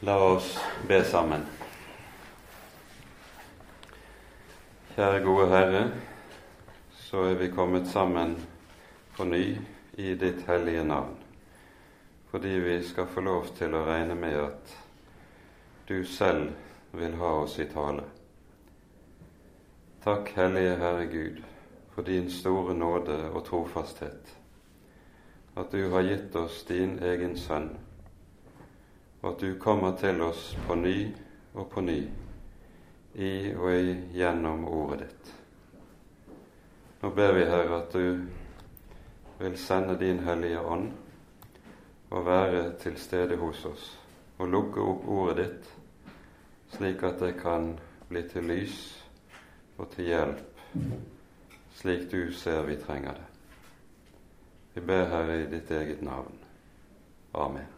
La oss be sammen. Kjære gode Herre, så er vi kommet sammen på ny i ditt hellige navn, fordi vi skal få lov til å regne med at du selv vil ha oss i tale. Takk, Hellige Herre Gud, for din store nåde og trofasthet, at du har gitt oss din egen Sønn og at du kommer til oss på ny og på ny i og gjennom ordet ditt. Nå ber vi, Herre, at du vil sende din Hellige Ånd og være til stede hos oss og lukke opp ordet ditt, slik at det kan bli til lys og til hjelp, slik du ser vi trenger det. Vi ber, Herre, i ditt eget navn. Amen.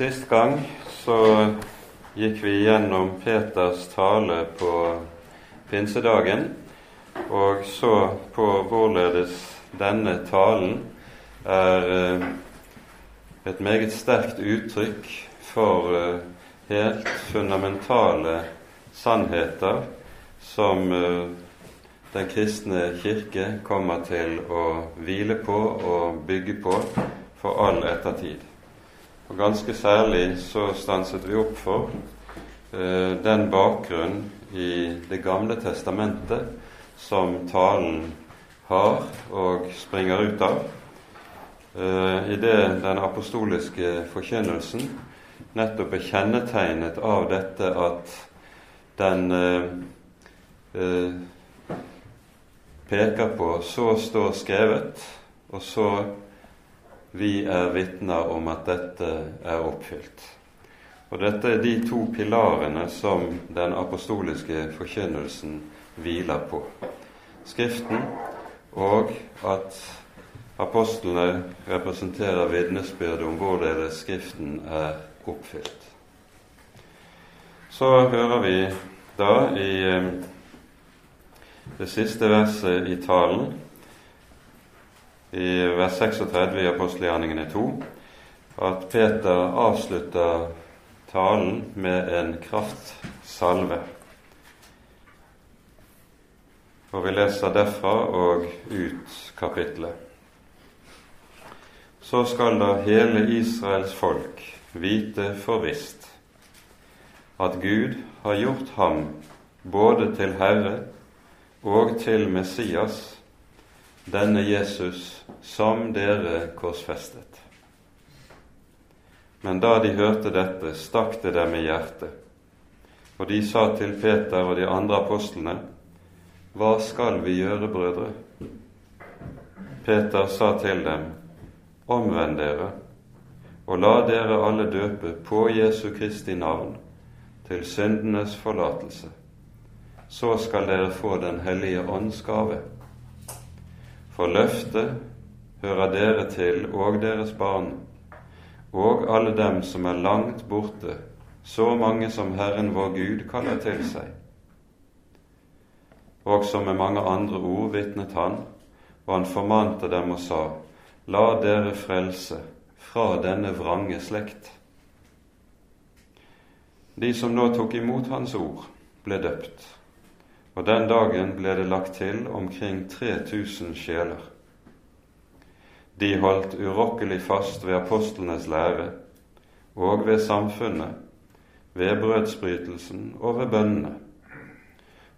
Sist gang så gikk vi gjennom Peters tale på pinsedagen, og så på hvorledes denne talen er eh, et meget sterkt uttrykk for eh, helt fundamentale sannheter som eh, den kristne kirke kommer til å hvile på og bygge på for all ettertid. Og ganske særlig så stanset vi opp for eh, den bakgrunn i Det gamle testamentet som talen har og springer ut av, eh, i det den apostoliske forkynnelsen nettopp er kjennetegnet av dette at den eh, eh, peker på 'så står skrevet', og så vi er vitner om at dette er oppfylt. Og Dette er de to pilarene som den apostoliske forkynnelsen hviler på. Skriften og at apostlene representerer vitnesbyrdet om hvorledes Skriften er oppfylt. Så hører vi da i eh, det siste verset i talen i vers 36 i apostelgjerningene 2 at Peter avslutter talen med en kraftsalve. Og vi leser derfra og ut kapitlet. Så skal da hele Israels folk vite for visst at Gud har gjort ham både til Herre og til Messias, denne Jesus som dere korsfestet. Men da de hørte dette, stakk det dem i hjertet, og de sa til Peter og de andre apostlene, Hva skal vi gjøre, brødre? Peter sa til dem, Omvend dere, og la dere alle døpe på Jesu Kristi navn til syndenes forlatelse. Så skal dere få Den hellige ånds gave for løftet hører dere til og deres barn, og alle dem som er langt borte, så mange som Herren vår Gud kaller til seg. Også med mange andre ord vitnet han, og han formante dem og sa, La dere frelse fra denne vrange slekt. De som nå tok imot hans ord, ble døpt og den dagen ble det lagt til omkring 3000 sjeler. De holdt urokkelig fast ved apostlenes lære og ved samfunnet, ved brødsbrytelsen og ved bønnene.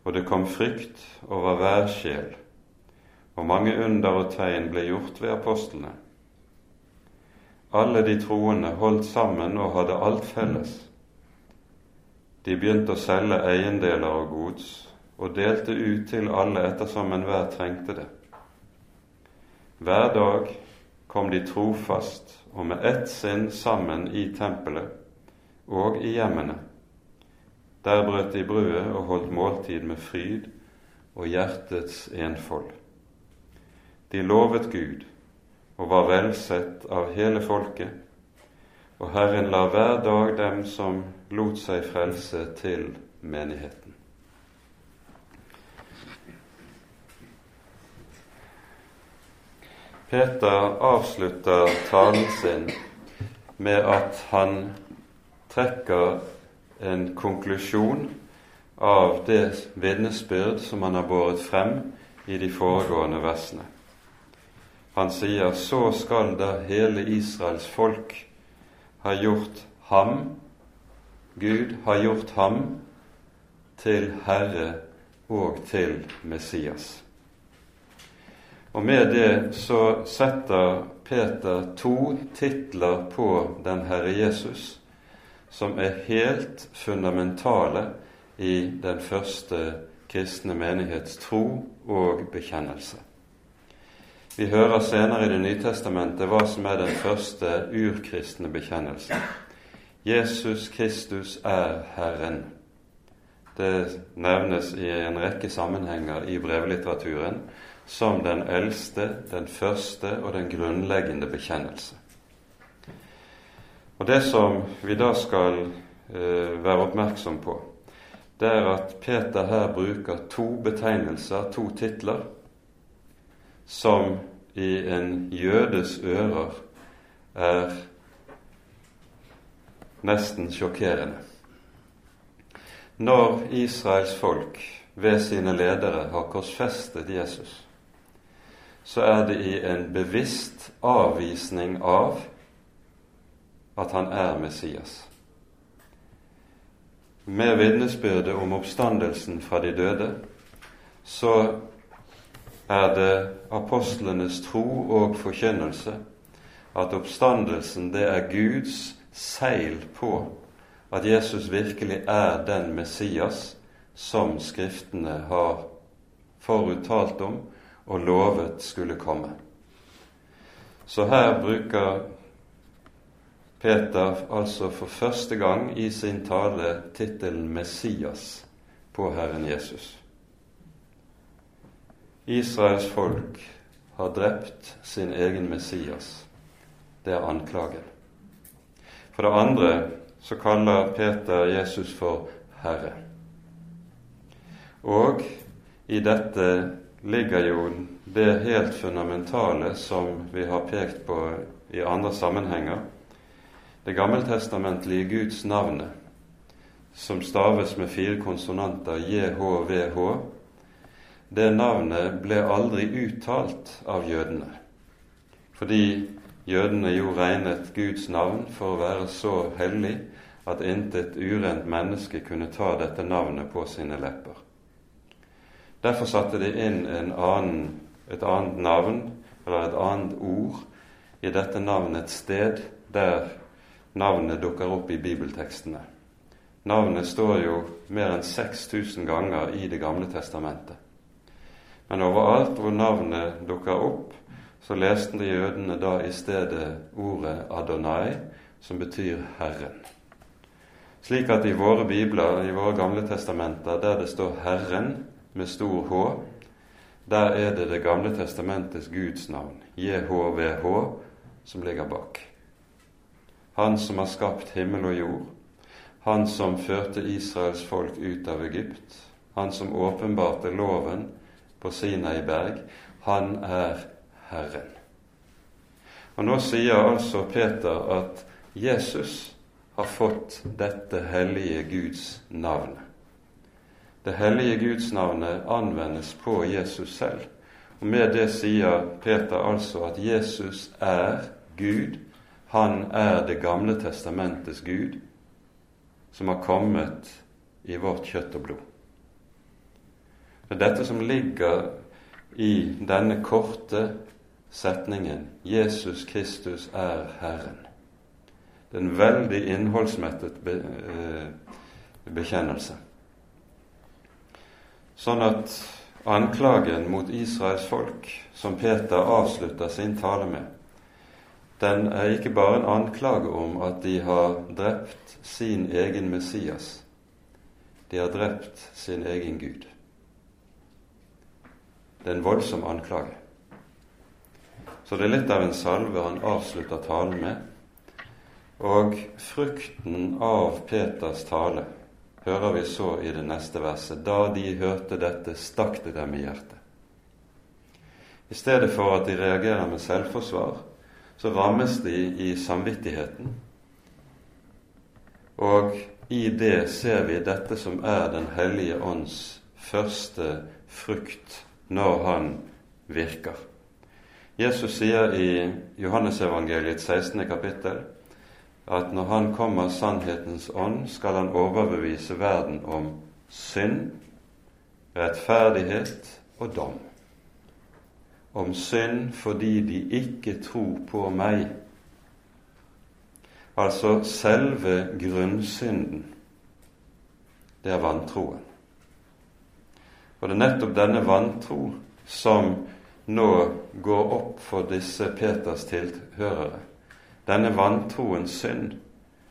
Og det kom frykt over hver sjel, og mange under og tegn ble gjort ved apostlene. Alle de troende holdt sammen og hadde alt felles. De begynte å selge eiendeler og gods og delte ut til alle ettersom enhver trengte det. Hver dag kom de trofast og med ett sinn sammen i tempelet og i hjemmene. Der brøt de brødet og holdt måltid med fryd og hjertets enfold. De lovet Gud og var velsett av hele folket, og Herren la hver dag dem som lot seg frelse, til menigheten. Peter avslutter talen sin med at han trekker en konklusjon av det vitnesbyrd som han har båret frem i de foregående versene. Han sier så skal da hele Israels folk ha gjort ham, Gud har gjort ham, til Herre og til Messias. Og med det så setter Peter to titler på den Herre Jesus som er helt fundamentale i den første kristne menighets tro og bekjennelse. Vi hører senere i Det nye testamentet hva som er den første urkristne bekjennelse. Jesus Kristus er Herren. Det nevnes i en rekke sammenhenger i brevlitteraturen som den eldste, den første og den grunnleggende bekjennelse. Og Det som vi da skal eh, være oppmerksom på, det er at Peter her bruker to betegnelser, to titler, som i en jødes ører er nesten sjokkerende. Når Israels folk ved sine ledere har korsfestet Jesus, så er det i en bevisst avvisning av at han er Messias. Med vitnesbyrdet om oppstandelsen fra de døde så er det apostlenes tro og forkynnelse at oppstandelsen det er Guds seil på at Jesus virkelig er den Messias som Skriftene har foruttalt om og lovet skulle komme. Så her bruker Peter altså for første gang i sin tale tittelen Messias på Herren Jesus. Israels folk har drept sin egen Messias. Det er anklagen. For det andre så kaller Peter Jesus for Herre. Og i dette ligger jo det helt fundamentale som vi har pekt på i andre sammenhenger. Det gammeltestamentlige Guds navnet, som staves med fire konsonanter JHVH, det navnet ble aldri uttalt av jødene, fordi jødene jo regnet Guds navn for å være så hellig at intet urent menneske kunne ta dette navnet på sine lepper. Derfor satte de inn annen, et annet navn, eller et annet ord, i dette navnet et sted der navnet dukker opp i bibeltekstene. Navnet står jo mer enn 6000 ganger i Det gamle testamentet. Men overalt hvor navnet dukker opp, så leste de jødene da i stedet ordet Adonai, som betyr Herren. Slik at i våre bibler, i våre gamle testamenter, der det står Herren, med stor H, der er det Det gamle testamentets Guds navn, JHVH, som ligger bak. Han som har skapt himmel og jord, han som førte Israels folk ut av Egypt, han som åpenbarte loven på Sinai berg, han er Herren. Og Nå sier altså Peter at Jesus har fått dette hellige Guds navn. Det hellige Guds navnet anvendes på Jesus selv. Og Med det sier Peter altså at Jesus er Gud. Han er Det gamle testamentets Gud, som har kommet i vårt kjøtt og blod. Det er dette som ligger i denne korte setningen 'Jesus Kristus er Herren'. Det er en veldig innholdsmettet eh, bekjennelse. Sånn at anklagen mot Israels folk, som Peter avslutter sin tale med, den er ikke bare en anklage om at de har drept sin egen Messias. De har drept sin egen Gud. Det er en voldsom anklage. Så det er litt av en salve han avslutter talen med. Og frukten av Peters tale hører vi så i det neste verset. Da de hørte dette, stakk det dem i hjertet. I stedet for at de reagerer med selvforsvar, så rammes de i samvittigheten. Og i det ser vi dette som er Den hellige ånds første frukt når han virker. Jesus sier i Johannesevangeliets 16. kapittel at når han kommer sannhetens ånd, skal han overbevise verden om synd, rettferdighet og dom. Om synd fordi de ikke tror på meg. Altså selve grunnsynden. Det er vantroen. Og det er nettopp denne vantro som nå går opp for disse Peters tilhørere. Denne vantroens synd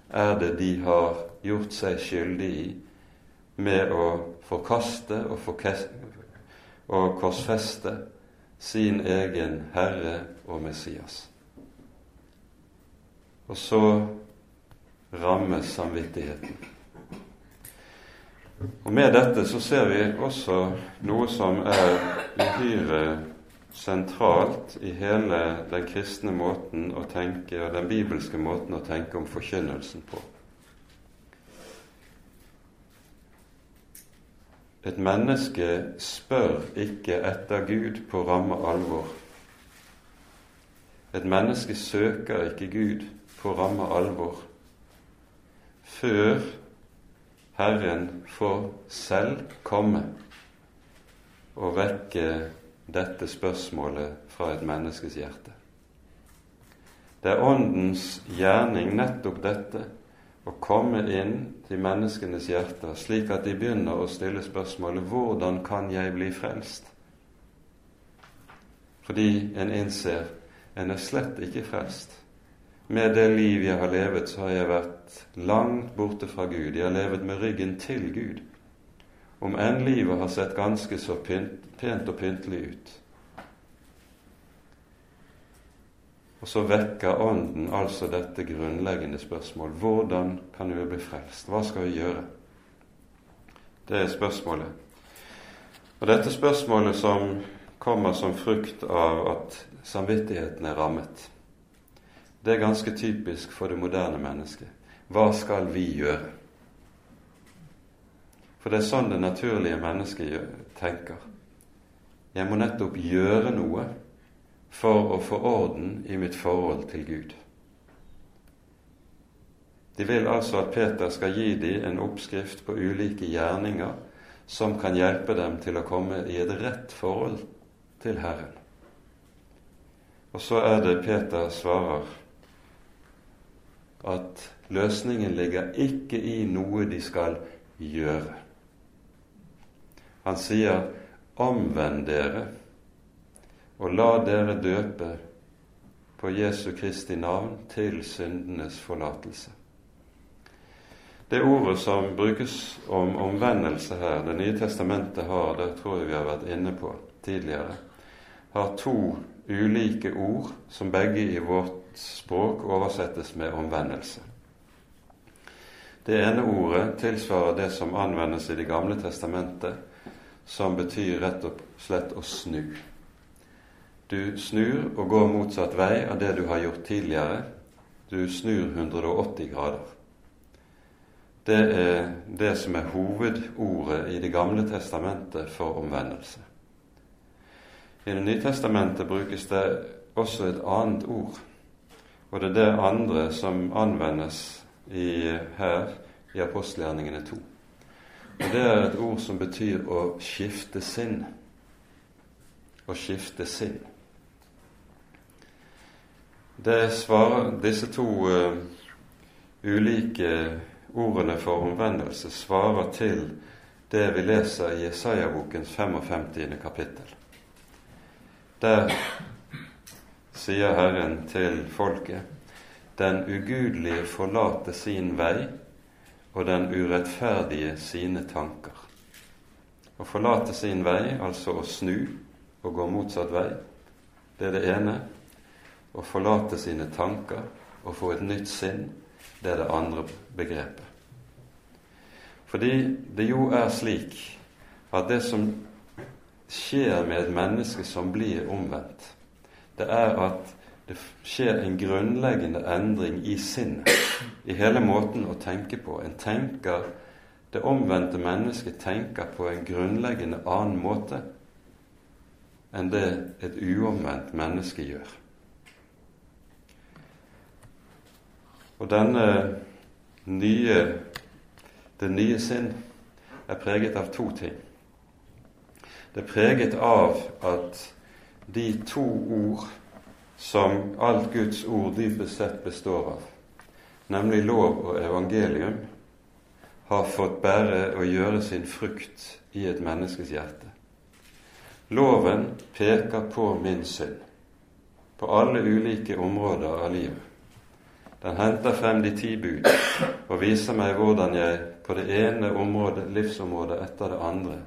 er det de har gjort seg skyldig i med å forkaste og, og korsfeste sin egen Herre og Messias. Og så rammes samvittigheten. Og Med dette så ser vi også noe som er uhyre sentralt i hele den kristne måten å tenke og den bibelske måten å tenke om forkynnelsen på. Et menneske spør ikke etter Gud på ramme alvor. Et menneske søker ikke Gud på ramme alvor før Herren får selv komme og vekke dette spørsmålet fra et menneskes hjerte. Det er Åndens gjerning nettopp dette å komme inn til menneskenes hjerter, slik at de begynner å stille spørsmålet 'Hvordan kan jeg bli frelst?' Fordi en innser en er slett ikke frelst. Med det liv jeg har levet, så har jeg vært langt borte fra Gud. Jeg har levet med ryggen til Gud. Om enn livet har sett ganske så pent og pyntelig ut, Og så vekker Ånden altså dette grunnleggende spørsmål. Hvordan kan vi bli frelst? Hva skal vi gjøre? Det er spørsmålet. Og dette spørsmålet som kommer som frukt av at samvittigheten er rammet, det er ganske typisk for det moderne mennesket. Hva skal vi gjøre? For det er sånn det naturlige mennesket tenker. Jeg må nettopp gjøre noe for å få orden i mitt forhold til Gud. De vil altså at Peter skal gi dem en oppskrift på ulike gjerninger som kan hjelpe dem til å komme i et rett forhold til Herren. Og så er det Peter svarer at løsningen ligger ikke i noe de skal gjøre. Han sier 'omvend dere' og la dere døpe på Jesu Kristi navn til syndenes forlatelse. Det ordet som brukes om omvendelse her, Det nye testamentet har, det tror jeg vi har vært inne på tidligere, har to ulike ord som begge i vårt språk oversettes med omvendelse. Det ene ordet tilsvarer det som anvendes i Det gamle testamentet, som betyr rett og slett å snu. Du snur og går motsatt vei av det du har gjort tidligere. Du snur 180 grader. Det er det som er hovedordet i Det gamle testamentet for omvendelse. I Det nye testamentet brukes det også et annet ord, og det er det andre som anvendes i, her i apostelgjerningene 2. Og Det er et ord som betyr å skifte sinn. Å skifte sinn. Det svarer, disse to uh, ulike ordene for omvendelse svarer til det vi leser i Jesaja-bokens 55. kapittel. Der sier Herren til folket den ugudelige forlater sin vei, og den urettferdige sine tanker. Å forlate sin vei, altså å snu og gå motsatt vei, det er det ene å forlate sine tanker og få et nytt sinn, det er det andre begrepet. Fordi det jo er slik at det som skjer med et menneske som blir omvendt, det er at det skjer en grunnleggende endring i sinnet, i hele måten å tenke på. En tenker, Det omvendte mennesket tenker på en grunnleggende annen måte enn det et uomvendt menneske gjør. Og denne nye, det nye sinn er preget av to ting. Det er preget av at de to ord som alt Guds ord dypest sett består av, nemlig lov og evangelium, har fått bære og gjøre sin frukt i et menneskes hjerte. Loven peker på min synd, på alle ulike områder av livet. Den henter frem de ti bud og viser meg hvordan jeg på det ene området, livsområdet etter det andre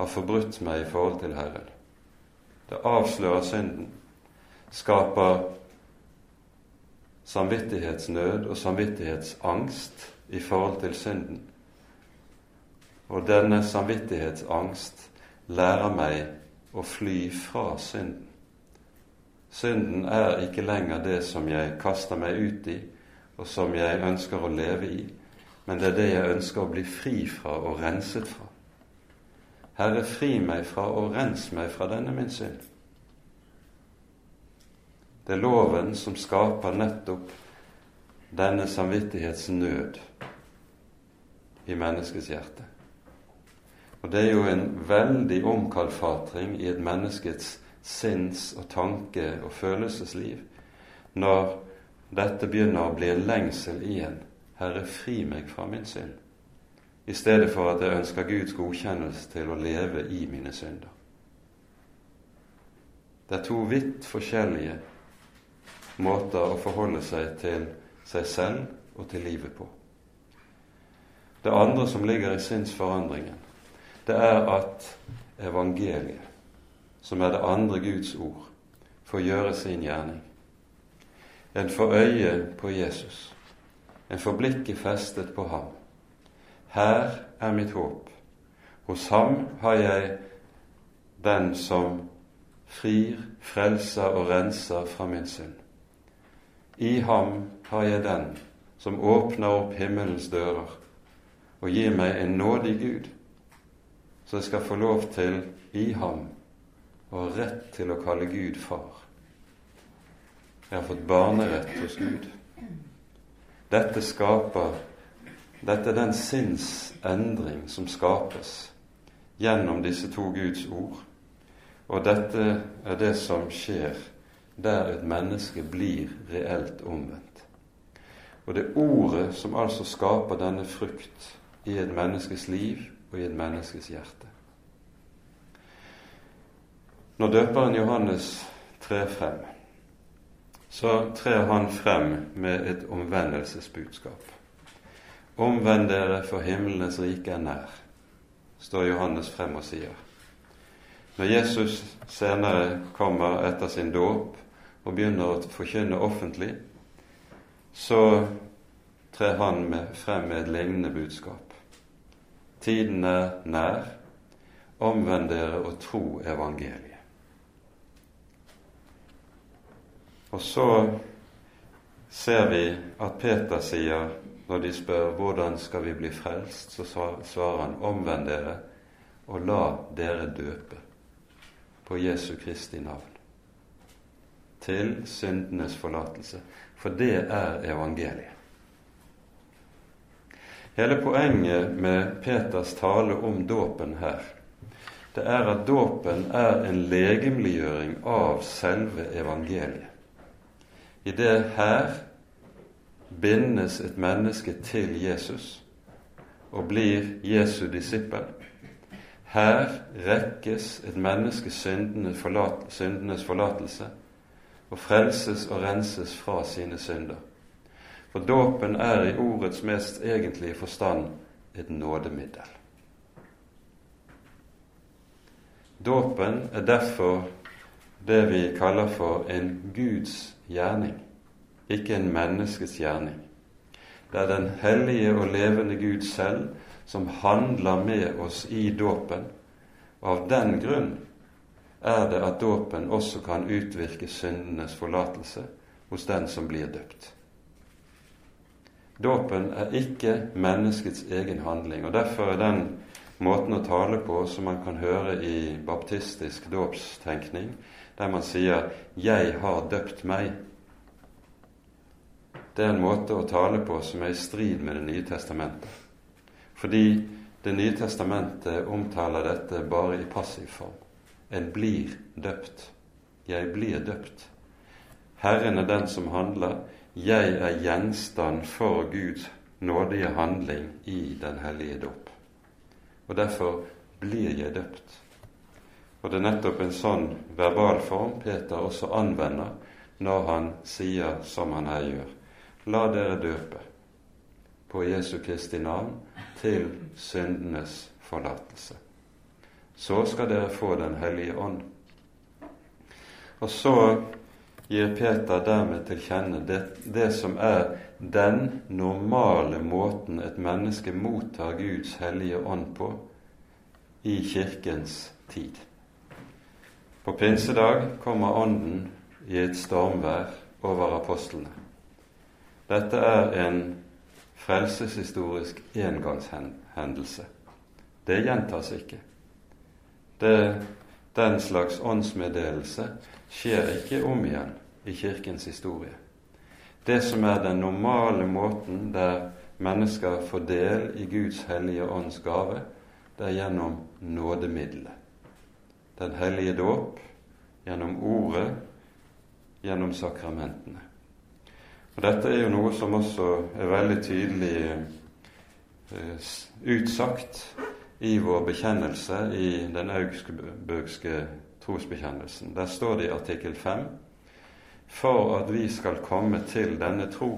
har forbrutt meg i forhold til Herren. Det avslører synden skaper samvittighetsnød og samvittighetsangst i forhold til synden. Og denne samvittighetsangst lærer meg å fly fra synden. Synden er ikke lenger det som jeg kaster meg ut i, og som jeg ønsker å leve i, men det er det jeg ønsker å bli fri fra og renset fra. Herre, fri meg fra og rens meg fra denne min synd. Det er loven som skaper nettopp denne samvittighetsnød i menneskets hjerte. Og det er jo en veldig omkalfatring i et menneskets sinns- og tanke- og følelsesliv når dette begynner å bli en lengsel igjen. Herre, fri meg fra min synd. I stedet for at jeg ønsker Guds godkjennelse til å leve i mine synder. Det er to vidt forskjellige måter å forholde seg til seg selv og til livet på. Det andre som ligger i sinnsforandringen, det er at evangeliet, som er det andre Guds ord, får gjøre sin gjerning. En får øye på Jesus. En får blikket festet på ham. Her er mitt håp. Hos ham har jeg den som frir, frelser og renser fra min synd. I ham har jeg den som åpner opp himmelens dører og gir meg en nådig Gud, så jeg skal få lov til i ham og rett til å kalle Gud far. Jeg har fått barnerett hos Gud. Dette skaper Dette er den sinnsendring som skapes gjennom disse to Guds ord, og dette er det som skjer der et menneske blir reelt omvendt. Og det er ordet som altså skaper denne frukt i et menneskes liv og i et menneskes hjerte. Når døperen Johannes trer frem, så trer han frem med et omvendelsesbudskap. Omvend dere, for himlenes rike er nær, står Johannes frem og sier. Når Jesus senere kommer etter sin dåp og begynner å forkynne offentlig, så trer han med, frem med et lignende budskap. Tiden er nær. Omvend dere og tro evangeliet. Og så ser vi at Peter sier, når de spør hvordan skal vi bli frelst, så svarer han omvend dere og la dere døpe på Jesu Kristi navn til syndenes forlatelse. For det er evangeliet. Hele poenget med Peters tale om dåpen her, det er at dåpen er en legemliggjøring av selve evangeliet. I det her bindes et menneske til Jesus og blir Jesu disippel. Her rekkes et menneske syndenes forlatelse og frelses og renses fra sine synder. For dåpen er i ordets mest egentlige forstand et nådemiddel. Dåpen er derfor det vi kaller for en Guds gjerning, ikke en menneskets gjerning. Det er den hellige og levende Gud selv som handler med oss i dåpen, og av den grunn er det at dåpen også kan utvirke syndenes forlatelse hos den som blir døpt. Dåpen er ikke menneskets egen handling, og derfor er den måten å tale på som man kan høre i baptistisk dåpstenkning, der man sier 'Jeg har døpt meg'. Det er en måte å tale på som er i strid med Det nye testamentet. Fordi Det nye testamentet omtaler dette bare i passiv form. En blir døpt. Jeg blir døpt. Herren er den som handler. Jeg er gjenstand for Guds nådige handling i den hellige dåp og derfor blir jeg døpt. Og det er nettopp en sånn verbalform Peter også anvender når han sier som han her gjør. La dere døpe på Jesu Kristi navn til syndenes forlatelse. Så skal dere få Den hellige ånd. Og så gir Peter dermed til kjenne det, det som er den normale måten et menneske mottar Guds hellige ånd på i Kirkens tid. På pinsedag kommer Ånden i et stormvær over apostlene. Dette er en frelseshistorisk engangshendelse. Det gjentas ikke. Det, den slags åndsmeddelelse skjer ikke om igjen i Kirkens historie det som er den normale måten der mennesker får del i Guds hellige ånds gave, det er gjennom nådemiddelet. Den hellige dåp, gjennom ordet, gjennom sakramentene. Og Dette er jo noe som også er veldig tydelig eh, utsagt i vår bekjennelse i den augsburgske trosbekjennelsen. Der står det i artikkel 5 for at vi skal komme til denne tro,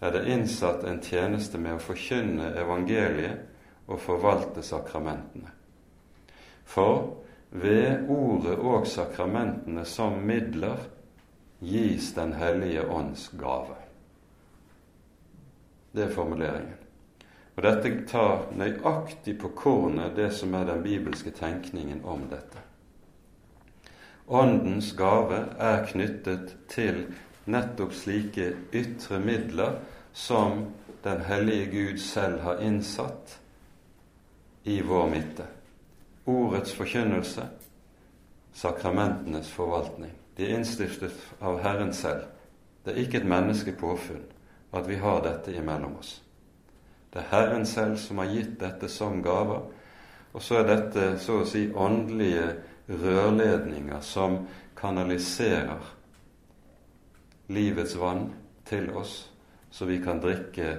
er det innsatt en tjeneste med å forkynne evangeliet og forvalte sakramentene. For ved ordet og sakramentene som midler gis Den hellige ånds gave. Det er formuleringen. Og Dette tar nøyaktig på kornet det som er den bibelske tenkningen om dette. Åndens gave er knyttet til nettopp slike ytre midler som Den hellige Gud selv har innsatt i vår midte. Ordets forkynnelse, sakramentenes forvaltning. De er innstiftet av Herren selv. Det er ikke et menneskepåfunn at vi har dette imellom oss. Det er Herren selv som har gitt dette som gaver, og så er dette så å si åndelige rørledninger som kanaliserer livets vann til oss, så vi kan drikke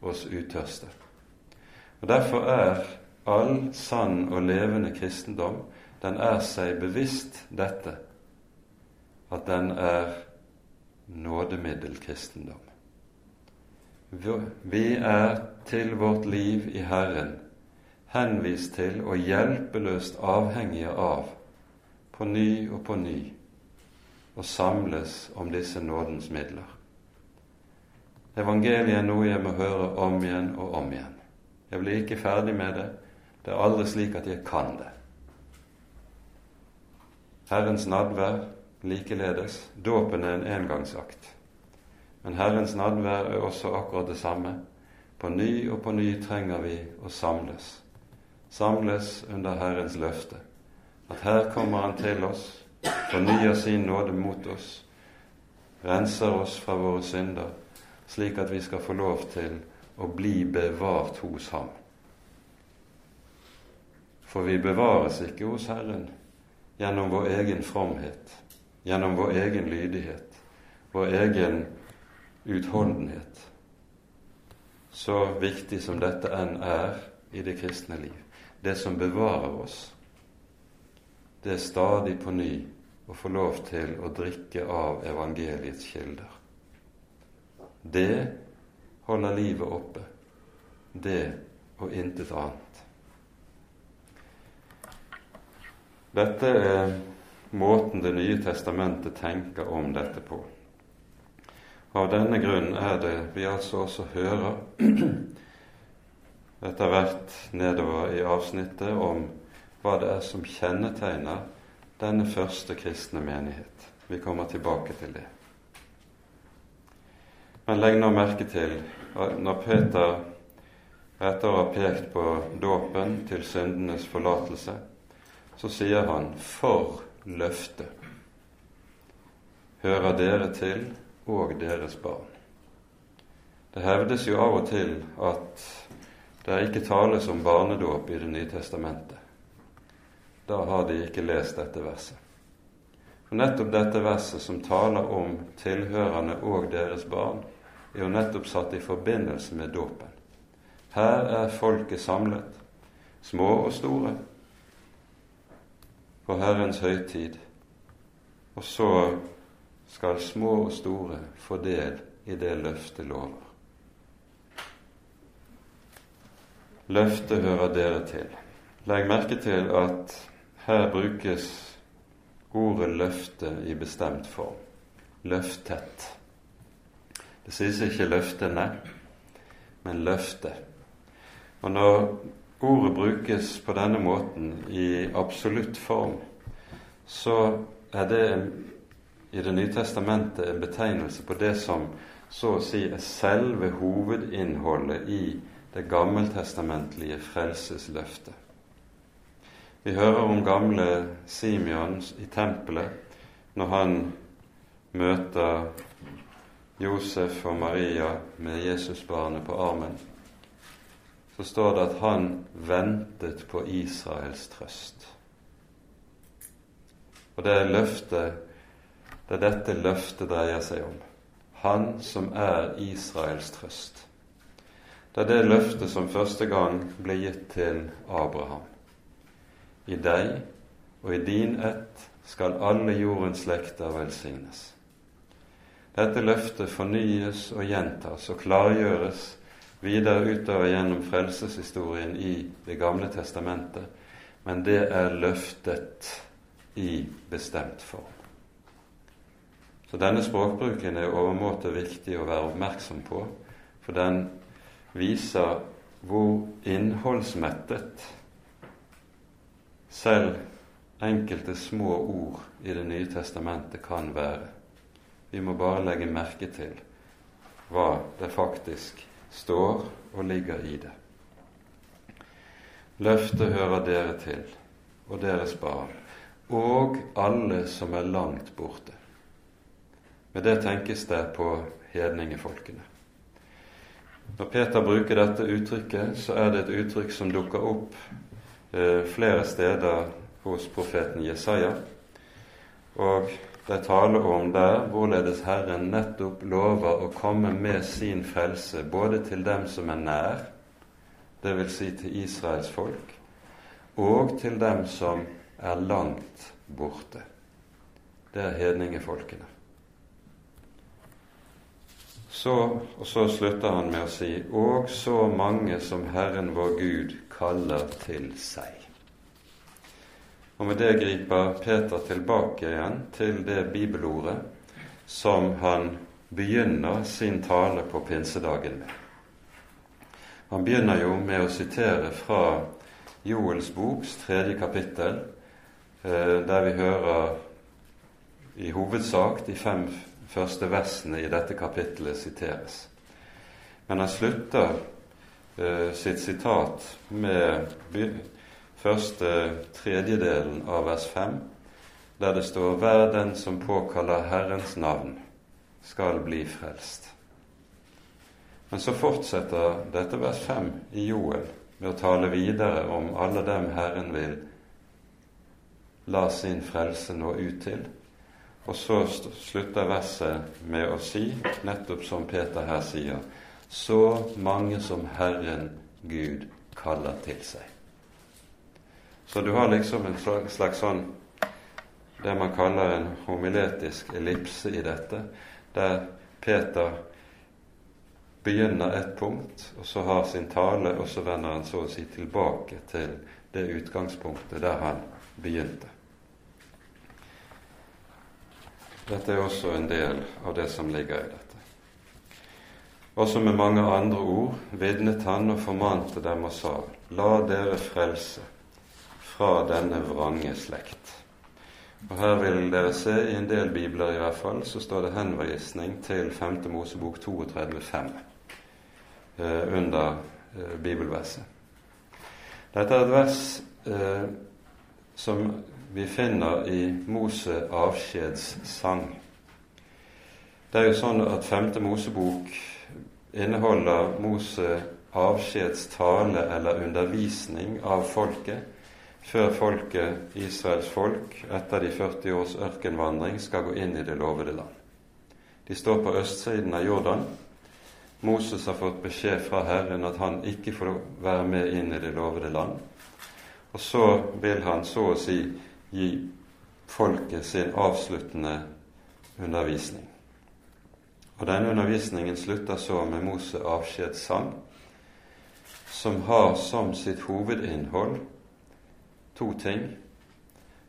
oss utørste. Og Derfor er all sann og levende kristendom den er seg bevisst dette, at den er nådemiddelkristendom. Vi er til vårt liv i Herren henvist til og hjelpeløst avhengige av på ny og på ny og samles om disse nådens midler. Evangeliet er noe jeg må høre om igjen og om igjen. Jeg blir ikke ferdig med det. Det er aldri slik at jeg kan det. Herrens nadvær likeledes. Dåpen er en engangsakt. Men Herrens nadvær er også akkurat det samme. På ny og på ny trenger vi å samles. Samles under Herrens løfte at her kommer Han til oss, fornyer sin nåde mot oss, renser oss fra våre synder, slik at vi skal få lov til å bli bevart hos Ham. For vi bevares ikke hos Herren gjennom vår egen fromhet, gjennom vår egen lydighet, vår egen utholdenhet. Så viktig som dette enn er i det kristne liv. Det som bevarer oss, det er stadig på ny å få lov til å drikke av evangeliets kilder. Det holder livet oppe. Det og intet annet. Dette er måten Det nye testamentet tenker om dette på. Av denne grunn er det vi altså også hører etter hvert nedover i avsnittet om hva det er som kjennetegner denne første kristne menighet. Vi kommer tilbake til det. Men legg nå merke til at når Peter etter å ha pekt på dåpen til syndenes forlatelse, så sier han 'for løftet' hører dere til og deres barn. Det hevdes jo av og til at det ikke tales om barnedåp i Det nye testamentet. Da har de ikke lest dette verset. For nettopp dette verset som taler om tilhørende og deres barn, er jo nettopp satt i forbindelse med dåpen. Her er folket samlet, små og store, på Herrens høytid, og så skal små og store få del i det løftet lover. Løftet hører dere til. Legg merke til at her brukes ordet løfte i bestemt form. Løftet. Det sies ikke løftene, men løftet. Og når ordet brukes på denne måten i absolutt form, så er det i Det nye testamentet en betegnelse på det som så å si er selve hovedinnholdet i det gammeltestamentlige frelsesløftet. Vi hører om gamle Simeon i tempelet når han møter Josef og Maria med Jesusbarnet på armen så står det at han ventet på Israels trøst. Og det løftet det er dette løftet dreier seg om. Han som er Israels trøst. Det er det løftet som første gang ble gitt til Abraham. I deg og i din ett skal alle jordens slekter velsignes. Dette løftet fornyes og gjentas og klargjøres videre utover gjennom frelseshistorien i Det gamle testamentet, men det er løftet i bestemt form. Så denne språkbruken er overmåte viktig å være oppmerksom på, for den viser hvor innholdsmettet selv enkelte små ord i Det nye testamentet kan være. Vi må bare legge merke til hva det faktisk står og ligger i det. Løftet hører dere til, og deres barn, og alle som er langt borte. Med det tenkes det på hedningefolkene. Når Peter bruker dette uttrykket, så er det et uttrykk som dukker opp eh, flere steder hos profeten Jesaja. Og det taler om der hvorledes Herren nettopp lover å komme med sin frelse både til dem som er nær, dvs. Si til Israels folk, og til dem som er langt borte. Det er hedningefolkene. Så, og så slutter han med å si og så mange som Herren vår Gud kaller til seg. Og med det griper Peter tilbake igjen til det bibelordet som han begynner sin tale på pinsedagen med. Han begynner jo med å sitere fra Joels boks tredje kapittel, eh, der vi hører i hovedsak de fem første versene i dette kapittelet siteres. Men han slutter eh, sitt sitat med første tredjedelen av vers 5, der det står 'Hver den som påkaller Herrens navn, skal bli frelst'. Men så fortsetter dette vers 5 i Joel med å tale videre om alle dem Herren vil la sin frelse nå ut til. Og så slutter verset med å si, nettopp som Peter her sier, så mange som Herren Gud kaller til seg. Så du har liksom en slags sånn det man kaller en homiletisk ellipse i dette, der Peter begynner et punkt, og så har sin tale, og så vender han så å si tilbake til det utgangspunktet der han begynte. Dette er også en del av det som ligger i dette. Også med mange andre ord vitnet han og formante dem og sa:" La dere frelse fra denne vrange slekt. Og Her vil dere se, i en del bibler i hvert fall, så står det henvisning til 5. Mosebok 32,5 eh, under eh, bibelverset. Dette er et vers eh, som vi finner i Mose avskjedssang. Det er jo sånn at 5. Mosebok inneholder Mose avskjedstale eller undervisning av folket før folket, Israels folk, etter de 40 års ørkenvandring skal gå inn i det lovede land. De står på østsiden av Jordan. Moses har fått beskjed fra Herren at han ikke får være med inn i det lovede land. Og så vil han så å si gi folket sin avsluttende undervisning. Og denne undervisningen slutter så med Moses avskjedssang, som har som sitt hovedinnhold to ting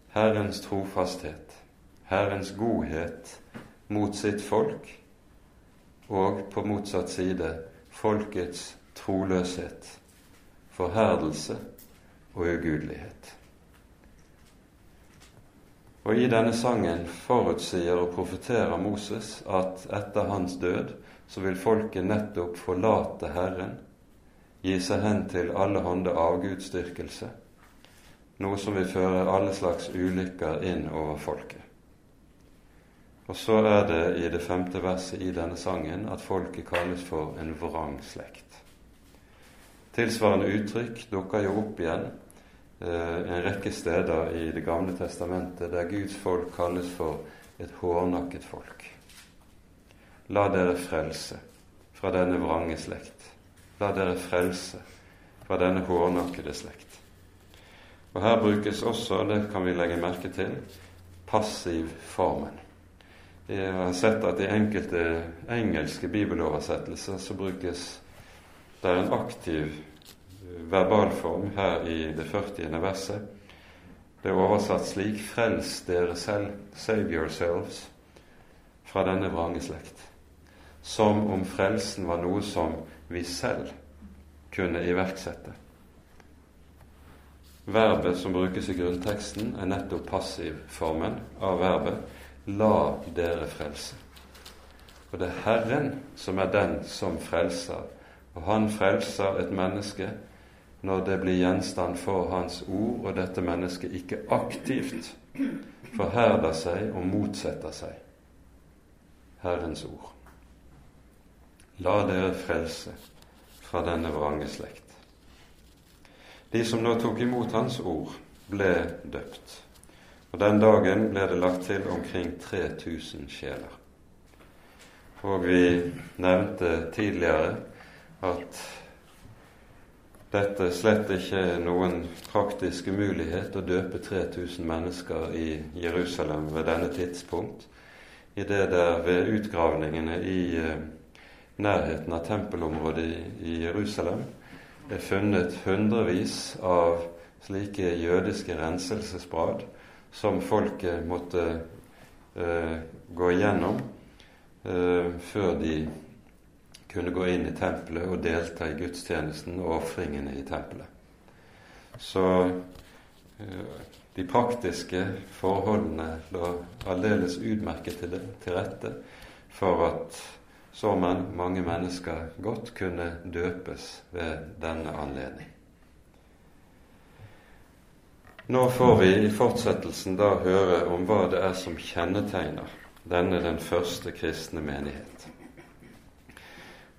Herrens trofasthet, Herrens godhet mot sitt folk, og på motsatt side folkets troløshet, forherdelse og ugudelighet. Og i denne sangen forutsier og profeterer Moses at etter hans død så vil folket nettopp forlate Herren, gi seg hen til alle hånde avgudsdyrkelse, noe som vil føre alle slags ulykker inn over folket. Og så er det i det femte verset i denne sangen at folket kalles for en vrang slekt. Tilsvarende uttrykk dukker jo opp igjen en rekke steder i Det gamle testamentet der Guds folk kalles for et hårnakket folk. La dere frelse fra denne vrange slekt. La dere frelse fra denne hårnakkede slekt. Og Her brukes også, det kan vi legge merke til, passiv formen. Jeg har sett at i enkelte engelske bibeloversettelser så brukes det en aktiv verbalform her i det 40. verset. Det er oversatt slik Frels dere selv, save yourselves, fra denne vrange slekt. Som om frelsen var noe som vi selv kunne iverksette. Verbet som brukes i grunnteksten, er nettopp passivformen av verbet 'la dere frelse'. Og det er Herren som er den som frelser, og han frelser et menneske når det blir gjenstand for Hans ord, og dette mennesket ikke aktivt forherder seg og motsetter seg Herrens ord. La dere frelse fra denne vrange slekt. De som nå tok imot hans ord, ble døpt. Og Den dagen ble det lagt til omkring 3000 sjeler. Og vi nevnte tidligere at dette slett ikke er noen praktisk umulighet å døpe 3000 mennesker i Jerusalem ved denne tidspunkt, i det der ved utgravningene i eh, nærheten av tempelområdet i Jerusalem er funnet hundrevis av slike jødiske renselsesbrad som folket måtte eh, gå igjennom eh, før de kunne gå inn i tempelet og delta i gudstjenesten og ofringene i tempelet. Så eh, de praktiske forholdene lå aldeles utmerket til, til rette for at så mange mennesker godt kunne døpes ved denne anledning. Nå får vi i fortsettelsen da høre om hva det er som kjennetegner denne den første kristne menighet.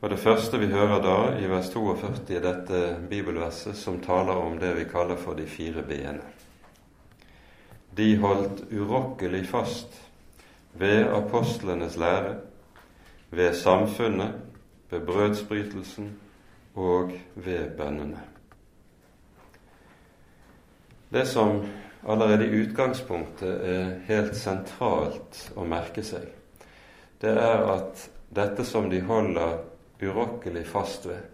Og Det første vi hører da i vers 42 i dette bibelverset, som taler om det vi kaller for de fire b-ene. De holdt urokkelig fast ved apostlenes lære, ved samfunnet, ved brødsbrytelsen og ved bønnene. Det som allerede i utgangspunktet er helt sentralt å merke seg, det er at dette som de holder urokkelig fast ved,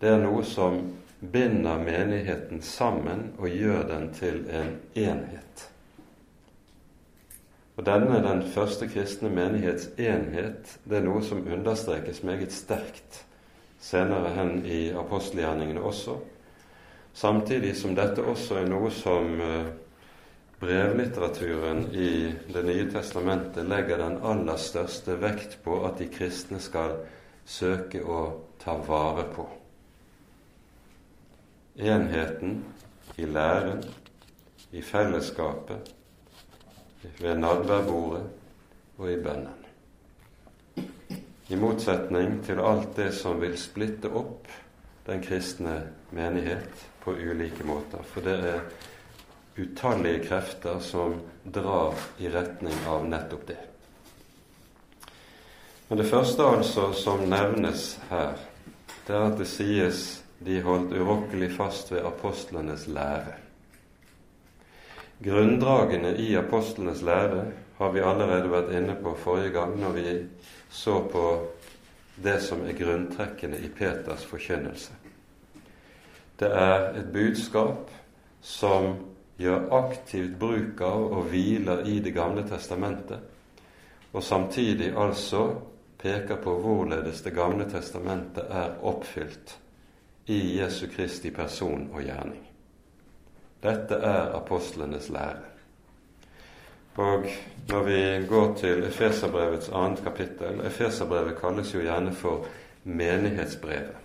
det er noe som binder menigheten sammen og gjør den til en enhet. Og Denne, den første kristne menighets enhet, det er noe som understrekes meget sterkt senere hen i apostelgjerningene også, samtidig som dette også er noe som uh, brevlitteraturen i Det nye testamentet legger den aller største vekt på at de kristne skal søke å ta vare på. Enheten i læren, i fellesskapet, ved nadværbordet og i bønnen. I motsetning til alt det som vil splitte opp den kristne menighet på ulike måter. For det er utallige krefter som drar i retning av nettopp det. Men det første altså som nevnes her, det er at det sies de holdt urokkelig fast ved apostlenes lære. Grunndragene i apostlenes lære har vi allerede vært inne på forrige gang når vi så på det som er grunntrekkene i Peters forkynnelse. Det er et budskap som gjør aktivt bruk av og hviler i Det gamle testamentet, og samtidig altså peker på hvorledes Det gamle testamentet er oppfylt i Jesu Kristi person og gjerning. Dette er apostlenes lære. Og når vi går til Efeserbrevets annet kapittel Efeserbrevet kalles jo gjerne for menighetsbrevet.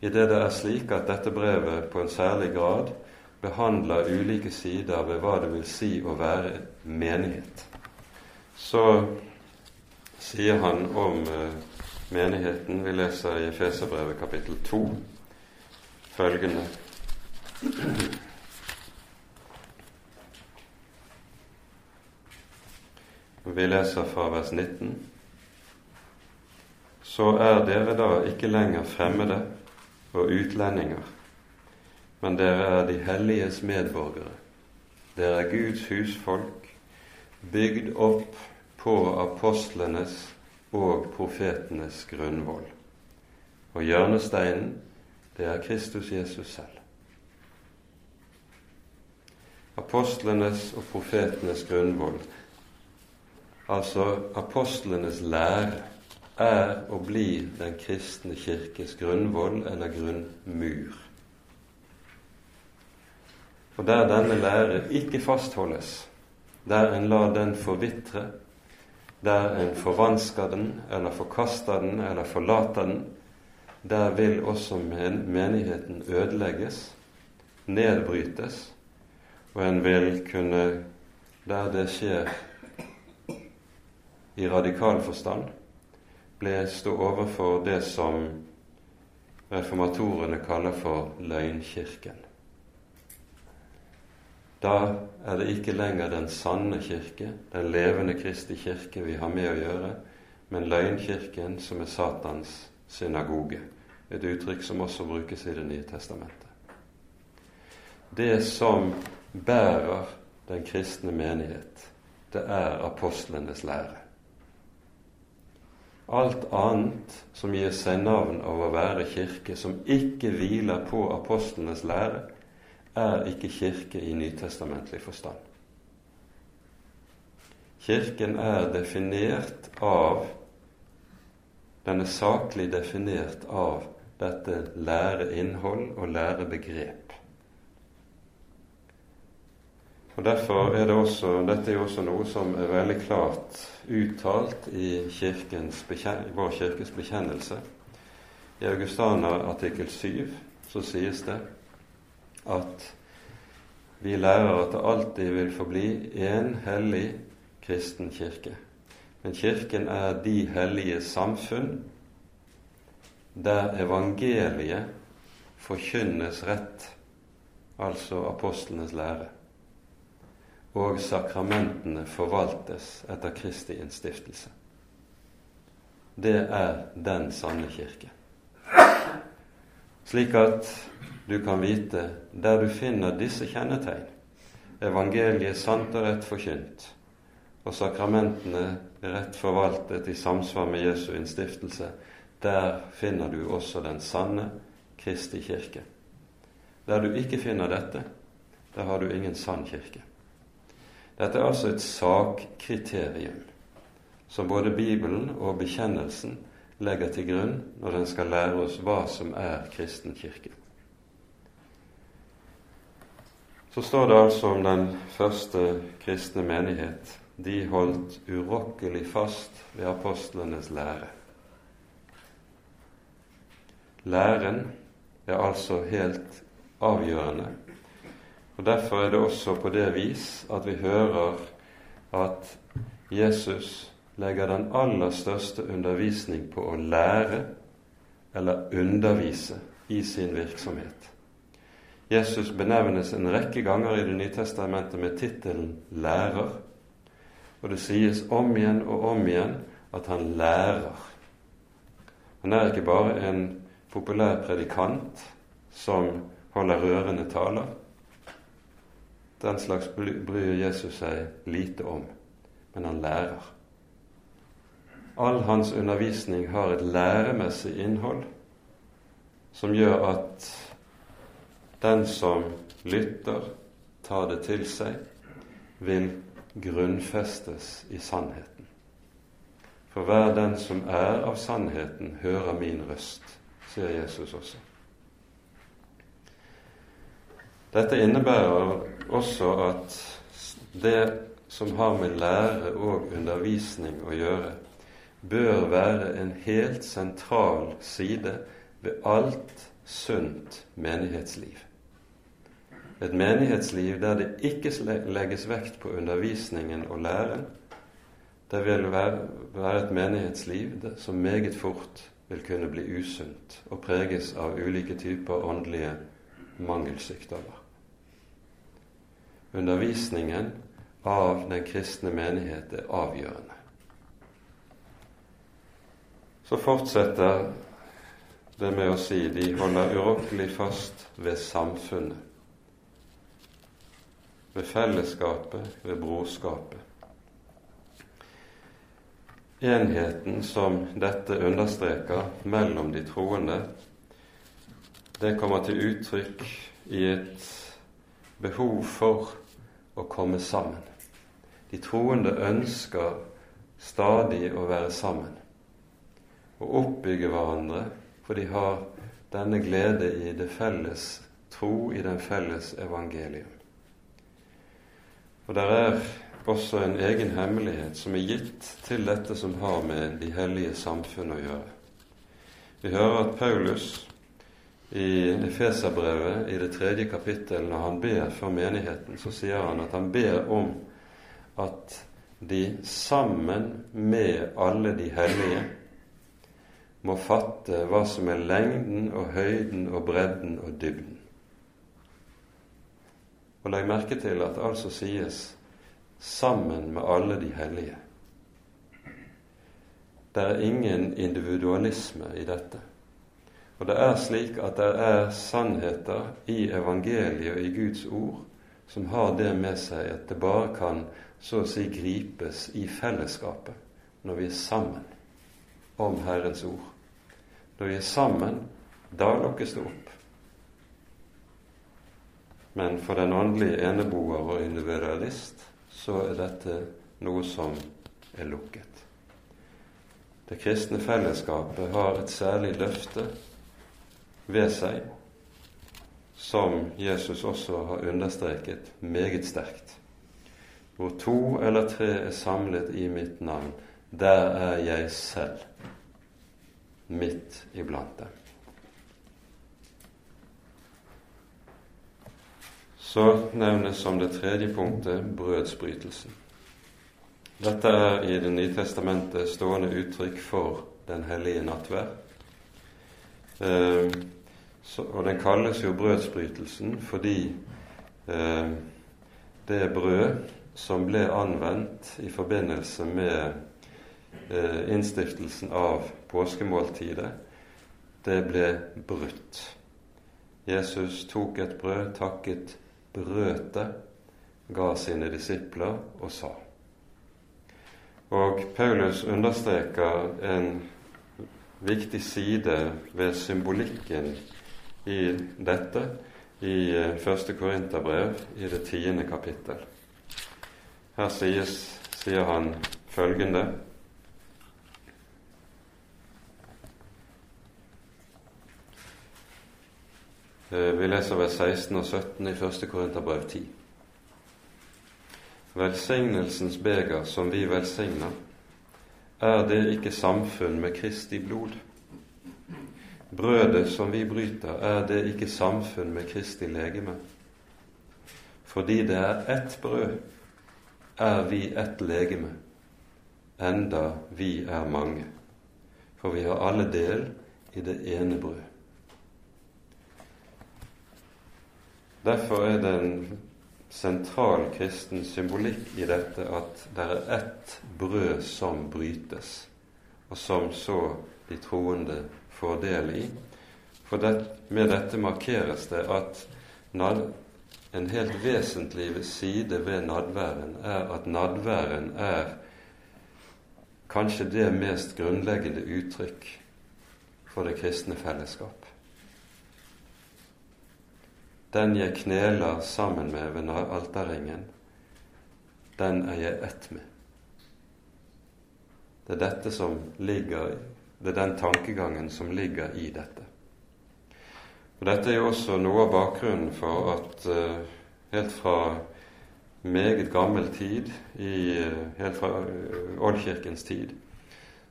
I det det er slik at dette brevet på en særlig grad behandler ulike sider ved hva det vil si å være menighet. Så sier han om eh, menigheten Vi leser i Efeserbrevet kapittel 2 følgende Vi leser fra vers 19. Så er dere da ikke lenger fremmede og utlendinger, men dere er de helliges medborgere. Dere er Guds husfolk, bygd opp på apostlenes og profetenes grunnvoll. Og hjørnesteinen, det er Kristus Jesus selv. Apostlenes og profetenes grunnvoll, altså apostlenes lære, er og blir den kristne kirkes grunnvoll eller grunnmur. Og der denne lære ikke fastholdes, der en lar den forvitre, der en forvansker den eller forkaster den eller forlater den, der vil også menigheten ødelegges, nedbrytes, og en vil kunne, der det skjer i radikal forstand, ble stå overfor det som reformatorene kaller for løgnkirken. Da er det ikke lenger den sanne kirke, den levende Kristi kirke, vi har med å gjøre, men løgnkirken som er Satans synagoge. Et uttrykk som også brukes i Det nye testamentet. Det som bærer den kristne menighet, det er apostlenes lære. Alt annet som gir seg navn av å være kirke, som ikke hviler på apostlenes lære, er ikke kirke i nytestamentlig forstand. Kirken er definert av Den er saklig definert av dette læreinnhold og lærebegrep. Og Derfor er det også, dette er også noe som er veldig klart uttalt i vår kirkes bekjennelse. I Augustana artikkel 7 så sies det at vi lærer at det alltid vil forbli én hellig kristen kirke. Men Kirken er de hellige samfunn der evangeliet forkynnes rett, altså apostlenes lære, og sakramentene forvaltes etter Kristi innstiftelse. Det er den sanne kirke. Slik at du kan vite der du finner disse kjennetegn, evangeliet sant og rett forkynt, og sakramentene rett forvaltet i samsvar med Jesu innstiftelse, der finner du også den sanne Kristi kirke. Der du ikke finner dette, der har du ingen sann kirke. Dette er altså et sakkriterium som både Bibelen og bekjennelsen legger til grunn når den skal lære oss hva som er kristen kirke. så står det altså om den første kristne menighet. De holdt urokkelig fast ved apostlenes lære. Læren er altså helt avgjørende. Og Derfor er det også på det vis at vi hører at Jesus legger den aller største undervisning på å lære eller undervise i sin virksomhet. Jesus benevnes en rekke ganger i Det nye testamentet med tittelen 'lærer'. Og det sies om igjen og om igjen at han lærer. Han er ikke bare en populær predikant som holder rørende taler. Den slags bryr Jesus seg lite om, men han lærer. All hans undervisning har et læremessig innhold som gjør at den som lytter, tar det til seg, vil grunnfestes i sannheten. For hver den som er av sannheten, hører min røst, sier Jesus også. Dette innebærer også at det som har med lære og undervisning å gjøre, bør være en helt sentral side ved alt sunt menighetsliv. Et menighetsliv der det ikke legges vekt på undervisningen og læren, det vil være et menighetsliv som meget fort vil kunne bli usunt og preges av ulike typer åndelige mangelsykdommer undervisningen av den kristne menighet er avgjørende. Så fortsetter det med å si de holder urokkelig fast ved samfunnet, ved fellesskapet, ved brorskapet. Enheten som dette understreker mellom de troende, det kommer til uttrykk i et behov for å komme sammen. De troende ønsker stadig å være sammen og oppbygge hverandre, for de har denne glede i det felles tro, i den felles evangelium. Og der er også en egen hemmelighet som er gitt til dette som har med de hellige samfunn å gjøre. Vi hører at Paulus i Efeserbrevet, i det tredje kapittel, når han ber for menigheten, så sier han at han ber om at de sammen med alle de hellige må fatte hva som er lengden og høyden og bredden og dybden. Og legg merke til at det altså sies 'sammen med alle de hellige'. Det er ingen individualisme i dette. Og det er slik at det er sannheter i evangeliet og i Guds ord som har det med seg at det bare kan så å si gripes i fellesskapet når vi er sammen om Herrens ord. Når vi er sammen, da lukkes det opp. Men for den åndelige eneboer og individualist så er dette noe som er lukket. Det kristne fellesskapet har et særlig løfte ved seg, som Jesus også har understreket meget sterkt. Hvor to eller tre er samlet i mitt navn, der er jeg selv midt iblant dem. Så nevnes som det tredje punktet brødsbrytelsen. Dette er i Det nye testamentet stående uttrykk for Den hellige nattverd. Eh, og den kalles jo brødsbrytelsen fordi eh, det brød som ble anvendt i forbindelse med innstiftelsen av påskemåltidet, det ble brutt. Jesus tok et brød, takket, brøt det, ga sine disipler og sa. Og Paulus understreker en viktig side ved symbolikken i dette i eh, første Korinterbrev i det tiende kapittel. Her sies, sier han følgende vi leser vers 16 og 17 i 1. Korinterbrev 10. Velsignelsens beger som vi velsigner, er det ikke samfunn med Kristi blod? Brødet som vi bryter, er det ikke samfunn med Kristi legeme? Fordi det er ett brød, er vi ett legeme, enda vi er mange. For vi har alle del i det ene brød. Derfor er det en sentral kristen symbolikk i dette at det er ett brød som brytes, og som så de troende får del i. For det, med dette markeres det at nad, en helt vesentlig side ved nadværen er at nadværen er kanskje det mest grunnleggende uttrykk for det kristne fellesskap. Den jeg kneler sammen med ved alterringen, den er jeg ett med. Det er dette som ligger Det er den tankegangen som ligger i dette. Og Dette er jo også noe av bakgrunnen for at uh, helt fra meget gammel tid, i, uh, helt fra uh, Oldkirkens tid,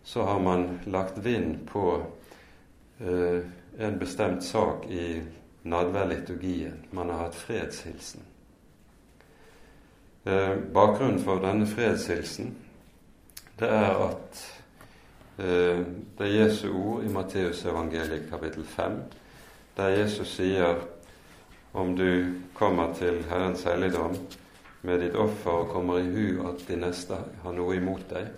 så har man lagt vind på en bestemt sak i nadværliturgien. Man har hatt fredshilsen. Eh, bakgrunnen for denne fredshilsen det er at eh, det er Jesu ord i Matteusevangeliet kapittel 5, der Jesus sier om du kommer til Herrens helligdom med ditt offer og kommer i hu at de neste har noe imot deg,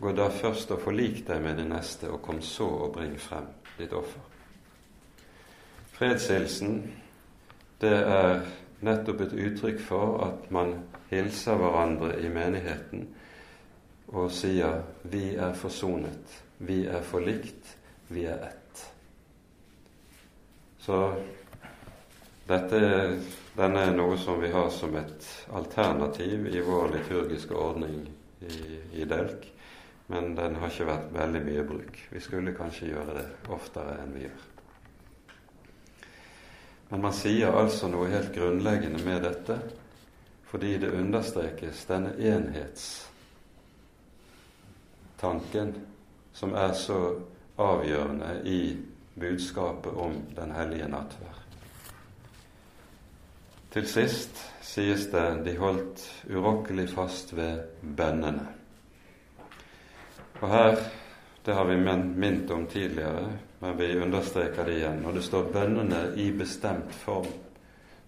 gå da først og forlik deg med de neste, og kom så og bring frem ditt offer. Fredshilsen, det er nettopp et uttrykk for at man hilser hverandre i menigheten og sier 'vi er forsonet', 'vi er forlikt', 'vi er ett'. Så dette, denne er noe som vi har som et alternativ i vår liturgiske ordning i, i Delk, men den har ikke vært veldig mye bruk. Vi skulle kanskje gjøre det oftere enn vi gjør. Men man sier altså noe helt grunnleggende med dette fordi det understrekes denne enhetstanken som er så avgjørende i budskapet om Den hellige nattverd. Til sist sies det de holdt urokkelig fast ved bønnene. Og her, det har vi minnet om tidligere, men vi understreker det igjen. Når det står 'bønnene i bestemt form',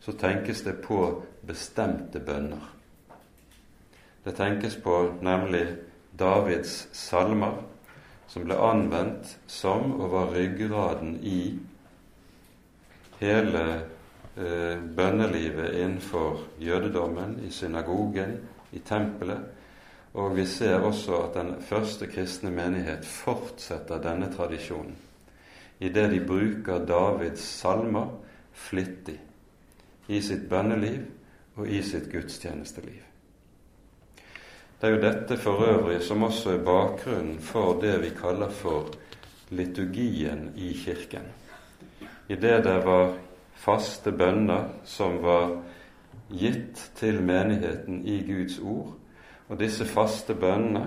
så tenkes det på bestemte bønner. Det tenkes på nemlig Davids salmer, som ble anvendt som og var ryggraden i hele eh, bønnelivet innenfor jødedommen, i synagogen, i tempelet. Og vi ser også at den første kristne menighet fortsetter denne tradisjonen idet de bruker Davids salmer flittig i sitt bønneliv og i sitt gudstjenesteliv. Det er jo dette for øvrig som også er bakgrunnen for det vi kaller for liturgien i Kirken. Idet det var faste bønner som var gitt til menigheten i Guds ord, og disse faste bønnene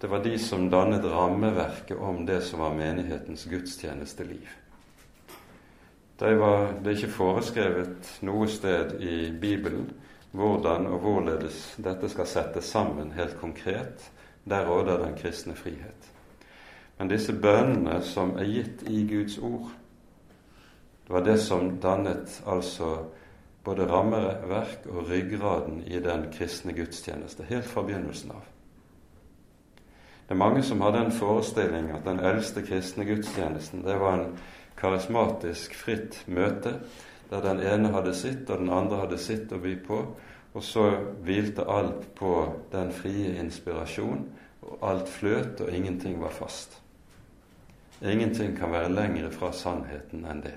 det var de som dannet rammeverket om det som var menighetens gudstjenesteliv. Det, var, det er ikke foreskrevet noe sted i Bibelen hvordan og hvorledes dette skal settes sammen helt konkret. Der råder den kristne frihet. Men disse bønnene som er gitt i Guds ord, det var det som dannet altså både rammeverk og ryggraden i den kristne gudstjeneste, helt fra begynnelsen av. Det er mange som har den forestilling at den eldste kristne gudstjenesten det var en karismatisk, fritt møte der den ene hadde sitt, og den andre hadde sitt å by på, og så hvilte alt på den frie inspirasjon, og alt fløt, og ingenting var fast. Ingenting kan være lengre fra sannheten enn det.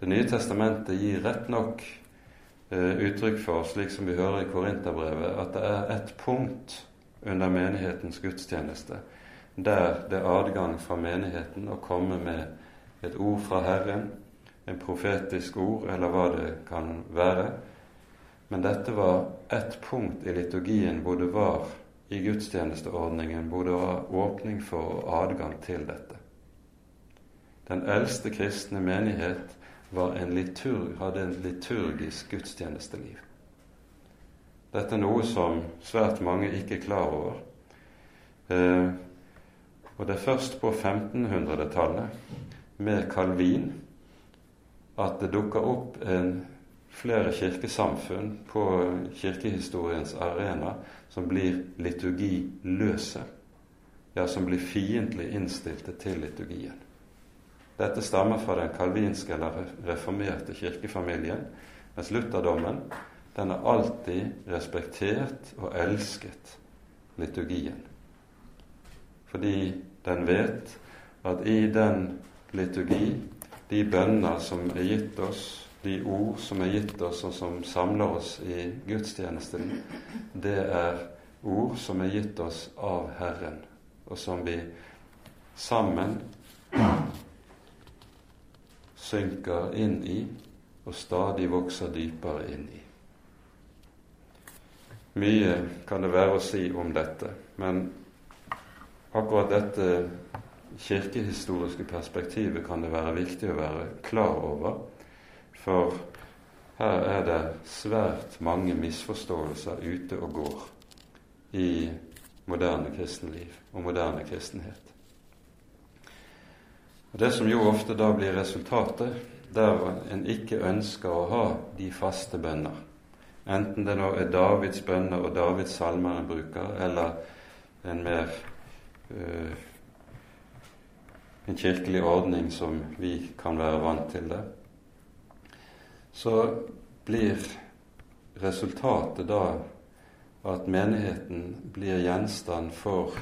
Det nye testamentet gir rett nok eh, uttrykk for, slik som vi hører i Korinterbrevet, at det er et punkt under menighetens gudstjeneste, der det er adgang fra menigheten å komme med et ord fra Herren, en profetisk ord, eller hva det kan være. Men dette var ett punkt i liturgien hvor det var i gudstjenesteordningen hvor det var åpning for og adgang til dette. Den eldste kristne menighet en liturg, hadde en liturgisk gudstjenesteliv. Dette er noe som svært mange ikke er klar over. Eh, og det er først på 1500-tallet, med Calvin, at det dukker opp en, flere kirkesamfunn på kirkehistoriens arena som blir liturgiløse, ja, som blir fiendtlig innstilte til liturgien. Dette stammer fra den kalvinske eller reformerte kirkefamilien, mens lutherdommen den har alltid respektert og elsket liturgien. Fordi den vet at i den liturgi, de bønner som er gitt oss, de ord som er gitt oss, og som samler oss i gudstjenesten, det er ord som er gitt oss av Herren, og som vi sammen synker inn i og stadig vokser dypere inn i. Mye kan det være å si om dette, men akkurat dette kirkehistoriske perspektivet kan det være viktig å være klar over, for her er det svært mange misforståelser ute og går i moderne kristenliv og moderne kristenhet. Og Det som jo ofte da blir resultatet, der en ikke ønsker å ha de faste bønner, enten det nå er Davids bønner og Davids salmer en bruker, eller en mer øh, en kirkelig ordning som vi kan være vant til det, så blir resultatet da at menigheten blir gjenstand for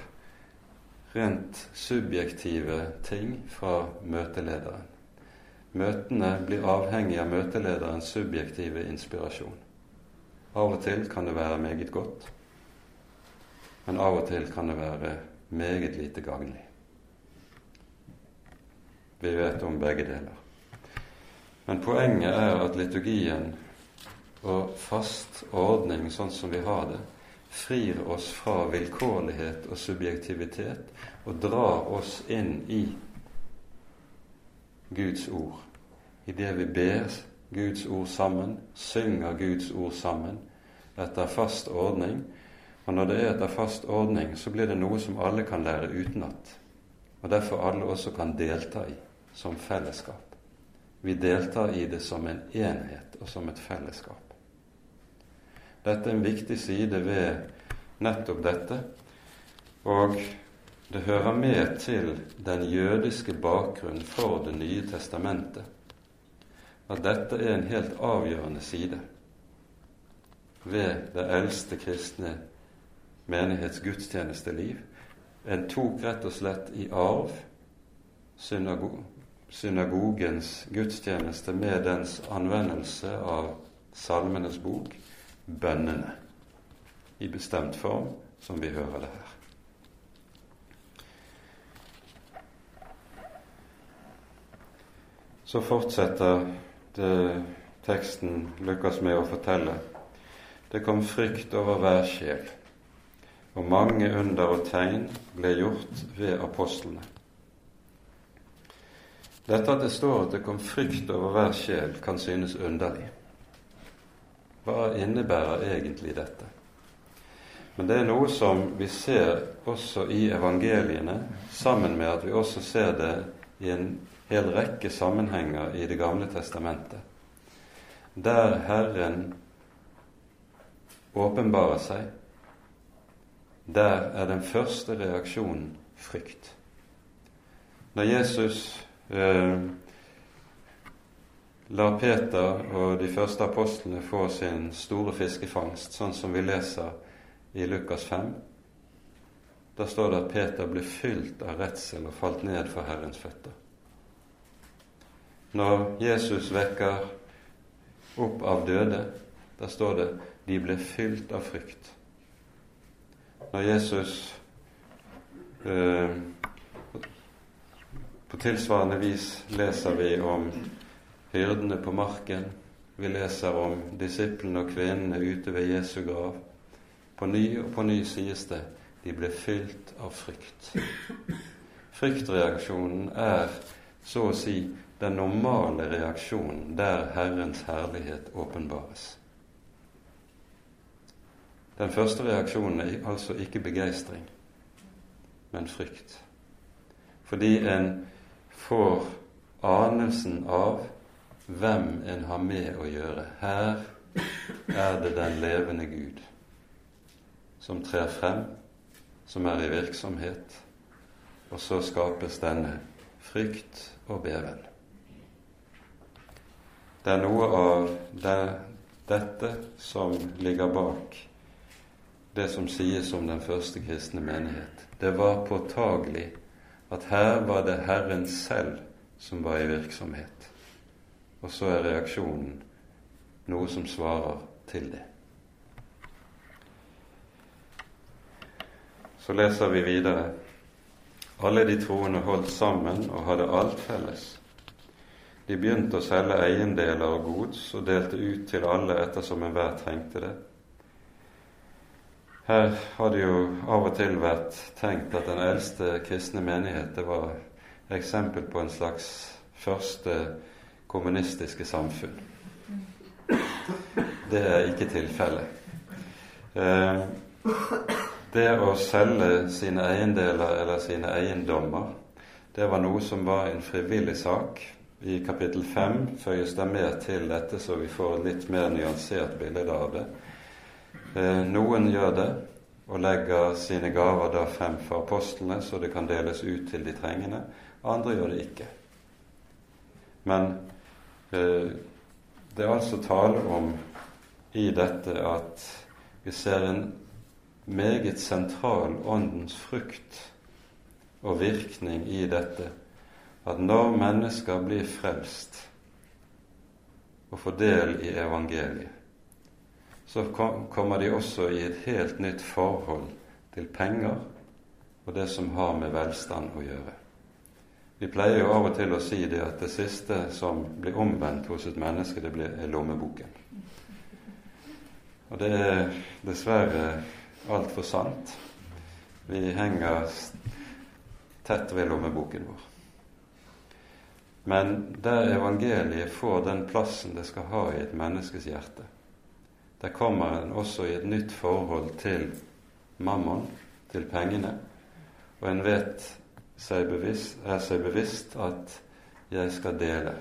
rent subjektive ting fra møtelederen. Møtene blir avhengig av møtelederens subjektive inspirasjon. Av og til kan det være meget godt, men av og til kan det være meget lite gagnlig. Vi vet om begge deler. Men poenget er at liturgien og fast ordning sånn som vi har det, frir oss fra vilkårlighet og subjektivitet og drar oss inn i Guds ord. I det vi ber Guds ord sammen, synger Guds ord sammen etter fast ordning. Og når det er etter fast ordning, så blir det noe som alle kan lære utenat. Og derfor alle også kan delta i som fellesskap. Vi deltar i det som en enhet og som et fellesskap. Dette er en viktig side ved nettopp dette, og det hører med til den jødiske bakgrunnen for Det nye testamentet at dette er en helt avgjørende side ved det eldste kristne menighets gudstjenesteliv. En tok rett og slett i arv synago synagogens gudstjeneste med dens anvendelse av Salmenes bok bønnene i bestemt form, som vi hører det her. Så fortsetter det, teksten lykkes med å fortelle. Det kom frykt over hver sjel, og mange under og tegn ble gjort ved apostlene. Dette at det står at det kom frykt over hver sjel, kan synes underlig. Hva innebærer egentlig dette? Men det er noe som vi ser også i evangeliene, sammen med at vi også ser det i en hel rekke sammenhenger i Det gamle testamentet. Der Herren åpenbarer seg, der er den første reaksjonen frykt. Når Jesus eh, lar Peter og de første apostlene få sin store fiskefangst, sånn som vi leser i Lukas 5. Da står det at Peter ble fylt av redsel og falt ned for Herrens føtter. Når Jesus vekker opp av døde, da står det de ble fylt av frykt. Når Jesus eh, På tilsvarende vis leser vi om hyrdene på marken. Vi leser om disiplene og kvinnene ute ved Jesu grav. På ny og på ny sies det de ble fylt av frykt. Fryktreaksjonen er så å si den normale reaksjonen der Herrens herlighet åpenbares. Den første reaksjonen er altså ikke begeistring, men frykt. Fordi en får anelsen av hvem en har med å gjøre. Her er det den levende Gud som trer frem, som er i virksomhet, og så skapes denne frykt og beven. Det er noe av det, dette som ligger bak det som sies om den første kristne menighet. Det var påtagelig at her var det Herren selv som var i virksomhet. Og så er reaksjonen noe som svarer til det. Så leser vi videre. Alle de troende holdt sammen og hadde alt felles. De begynte å selge eiendeler og gods og delte ut til alle ettersom enhver trengte det. Her har det jo av og til vært tenkt at den eldste kristne menighet det var eksempel på en slags første kommunistiske samfunn. Det er ikke tilfellet. Eh, det å selge sine eiendeler eller sine eiendommer, det var noe som var en frivillig sak. I kapittel 5 føyes det mer til dette, så vi får et litt mer nyansert bilde av det. Eh, noen gjør det og legger sine gaver da frem for apostlene, så det kan deles ut til de trengende. Andre gjør det ikke. Men eh, det er altså tale om i dette at vi ser en meget sentral åndens frukt og virkning i dette at når mennesker blir frelst og får del i evangeliet, så kommer de også i et helt nytt forhold til penger og det som har med velstand å gjøre. Vi pleier jo av og til å si det at det siste som blir omvendt hos et menneske, det blir lommeboken. Og det er dessverre altfor sant. Vi henger tett ved lommeboken vår. Men der evangeliet får den plassen det skal ha i et menneskes hjerte, der kommer en også i et nytt forhold til mammon, til pengene, og en vet seg bevisst, er seg bevisst at jeg skal dele.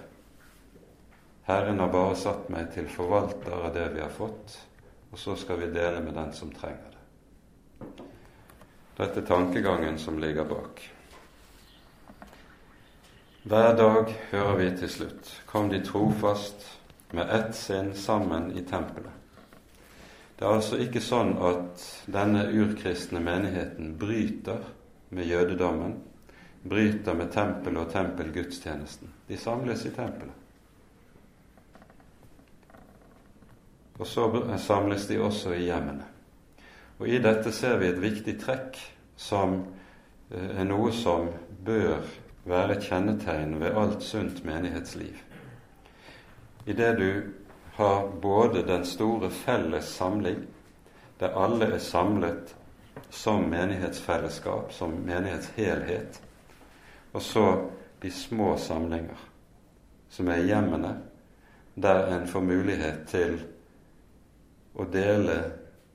Herren har bare satt meg til forvalter av det vi har fått, og så skal vi dele med den som trenger det. Dette er tankegangen som ligger bak. Hver dag hører vi til slutt kom de trofast med ett sinn sammen i tempelet. Det er altså ikke sånn at denne urkristne menigheten bryter med jødedommen, bryter med tempelet og tempelgudstjenesten. De samles i tempelet. Og så samles de også i hjemmene. Og I dette ser vi et viktig trekk som eh, er noe som bør være kjennetegn ved alt sunt menighetsliv. I det du har både den store felles samling, der alle er samlet som menighetsfellesskap, som menighetshelhet, og så de små samlinger, som er hjemmene, der en får mulighet til å dele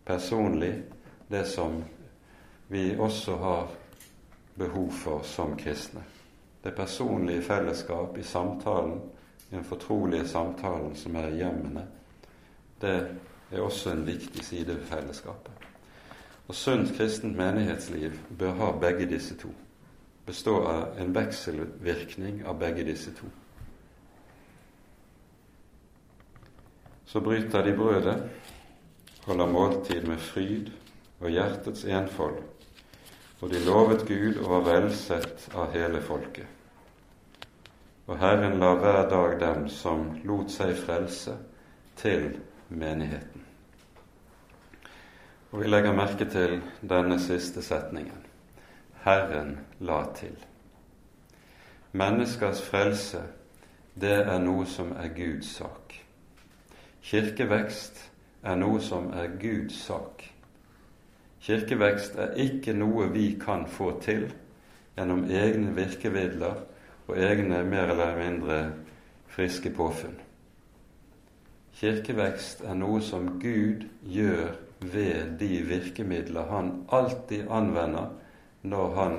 personlig det som vi også har behov for som kristne. Det personlige fellesskap i samtalen den fortrolige samtalen som er i hjemmene, det er også en viktig side ved fellesskapet. Og sunt kristent menighetsliv bør ha begge disse to. Bestå av en vekselvirkning av begge disse to. Så bryter de brødet, holder måltid med fryd og hjertets enfold, og de lovet Gud og var velsett av hele folket. Og Herren la hver dag dem som lot seg frelse, til menigheten. Og vi legger merke til denne siste setningen. Herren la til. Menneskers frelse det er noe som er Guds sak. Kirkevekst er noe som er Guds sak. Kirkevekst er ikke noe vi kan få til gjennom egne virkemidler og egne mer eller mindre friske påfunn. Kirkevekst er noe som Gud gjør ved de virkemidler han alltid anvender når han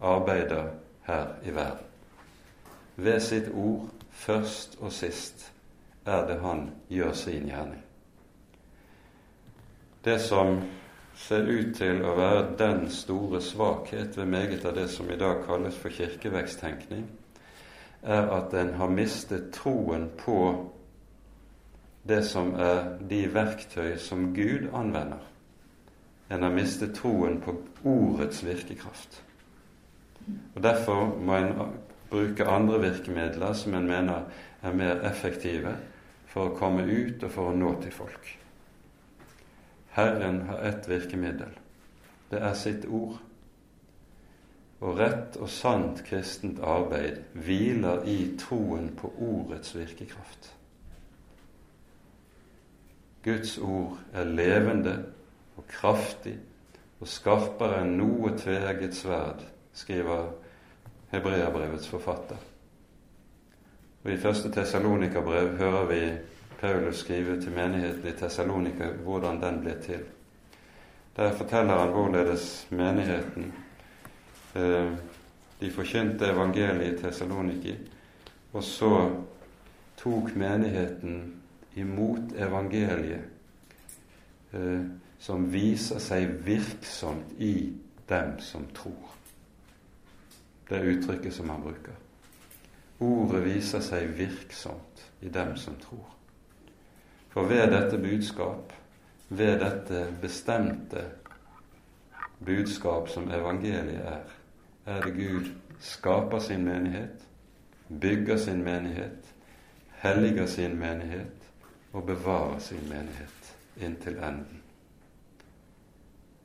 arbeider her i verden. Ved sitt ord først og sist er det han gjør sin gjerning. Det som ser ut til å være den store svakhet ved meget av det som i dag kalles for kirkeveksttenkning, er at en har mistet troen på det som er de verktøy som Gud anvender. En har mistet troen på ordets virkekraft. Og Derfor må en bruke andre virkemidler som en mener er mer effektive for å komme ut og for å nå til folk. Herren har ett virkemiddel. Det er sitt ord. Og rett og sant kristent arbeid hviler i troen på ordets virkekraft. Guds ord er levende og kraftig og skarpere enn noe tveegget sverd, skriver Hebreabrevets forfatter. Og I første Tessalonikerbrev hører vi Paulus skrive til menigheten i Tessalonika hvordan den ble til. Der forteller han hvorledes menigheten eh, De forkynte evangeliet i Tessaloniki, og så tok menigheten imot evangeliet, eh, som viser seg virksomt i dem som tror det uttrykket som han bruker. Ordet viser seg virksomt i dem som tror. For ved dette budskap, ved dette bestemte budskap som evangeliet er, er det Gud skaper sin menighet, bygger sin menighet, helliger sin menighet og bevarer sin menighet inntil enden.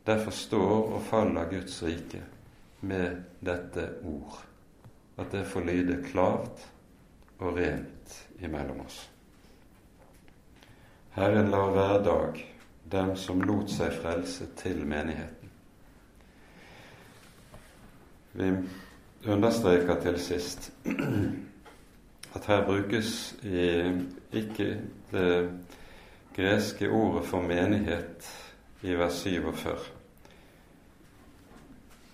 Derfor står og faller Guds rike med dette ord, at det får lyde klart og rent imellom oss. Herren lar hver dag dem som lot seg frelse, til menigheten. Vi understreker til sist at her brukes i, ikke det greske ordet for menighet i vers 47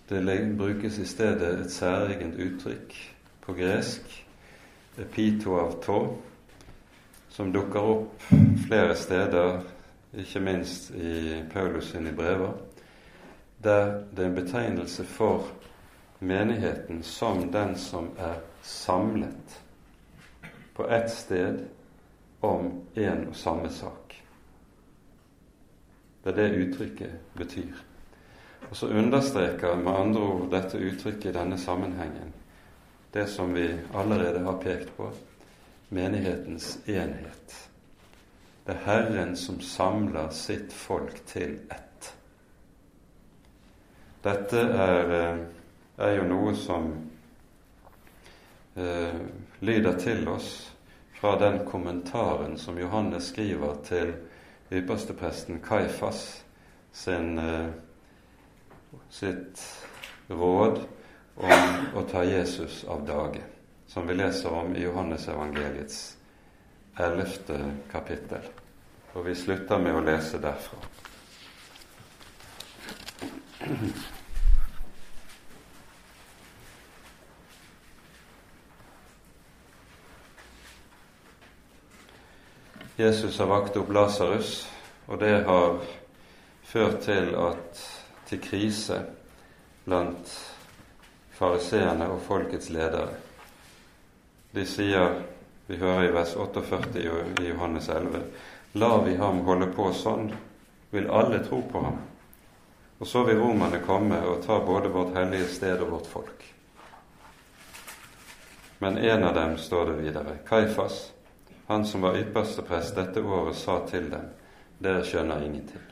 det brukes i stedet et særegent uttrykk på gresk, epito av to, som dukker opp flere steder, ikke minst i Paulus sine brever, der det er en betegnelse for menigheten som den som er samlet på ett sted om en og samme sak. Det er det uttrykket betyr. Og så understreker med andre ord dette uttrykket i denne sammenhengen det som vi allerede har pekt på menighetens enhet. Det er Herren som samler sitt folk til ett. Dette er, eh, er jo noe som eh, lyder til oss fra den kommentaren som Johannes skriver til ypperstepresten Kaifas sin eh, sitt råd om å ta Jesus av dage, som vi leser om i Johannesevangeliets ellevte kapittel. Og vi slutter med å lese derfra. Jesus har vakt opp Lasarus, og det har ført til at til krise blant fariseerne og folkets ledere. De sier, vi hører i vers 48 i Johannes 11, lar vi ham holde på sånn, vil alle tro på ham. Og så vil romerne komme og ta både vårt hellige sted og vårt folk. Men en av dem, står det videre, Kaifas, han som var ypperste dette året, sa til dem, dere skjønner ingenting.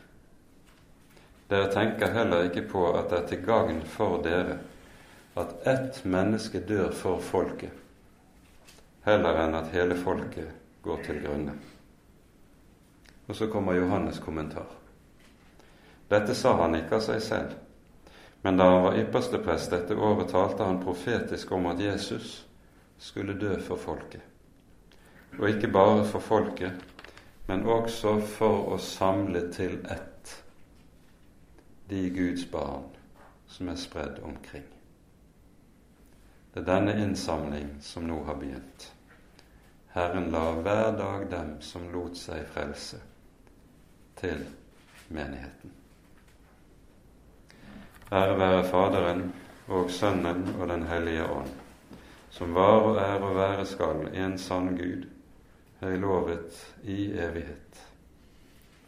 Dere tenker heller ikke på at det er til gagn for dere at ett menneske dør for folket. Heller enn at hele folket går til grunne. Og så kommer Johannes' kommentar. Dette sa han ikke av seg selv, men da han var ypperste prest dette året, talte han profetisk om at Jesus skulle dø for folket. Og ikke bare for folket, men også for å samle til ett de Guds barn som er spredd omkring. Det er denne innsamling som nå har begynt. Herren la hver dag dem som lot seg frelse, til menigheten. Ære være Faderen og Sønnen og Den hellige ånd, som var og er og være skal en sann Gud, høylovet i evighet.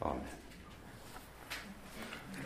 Amen.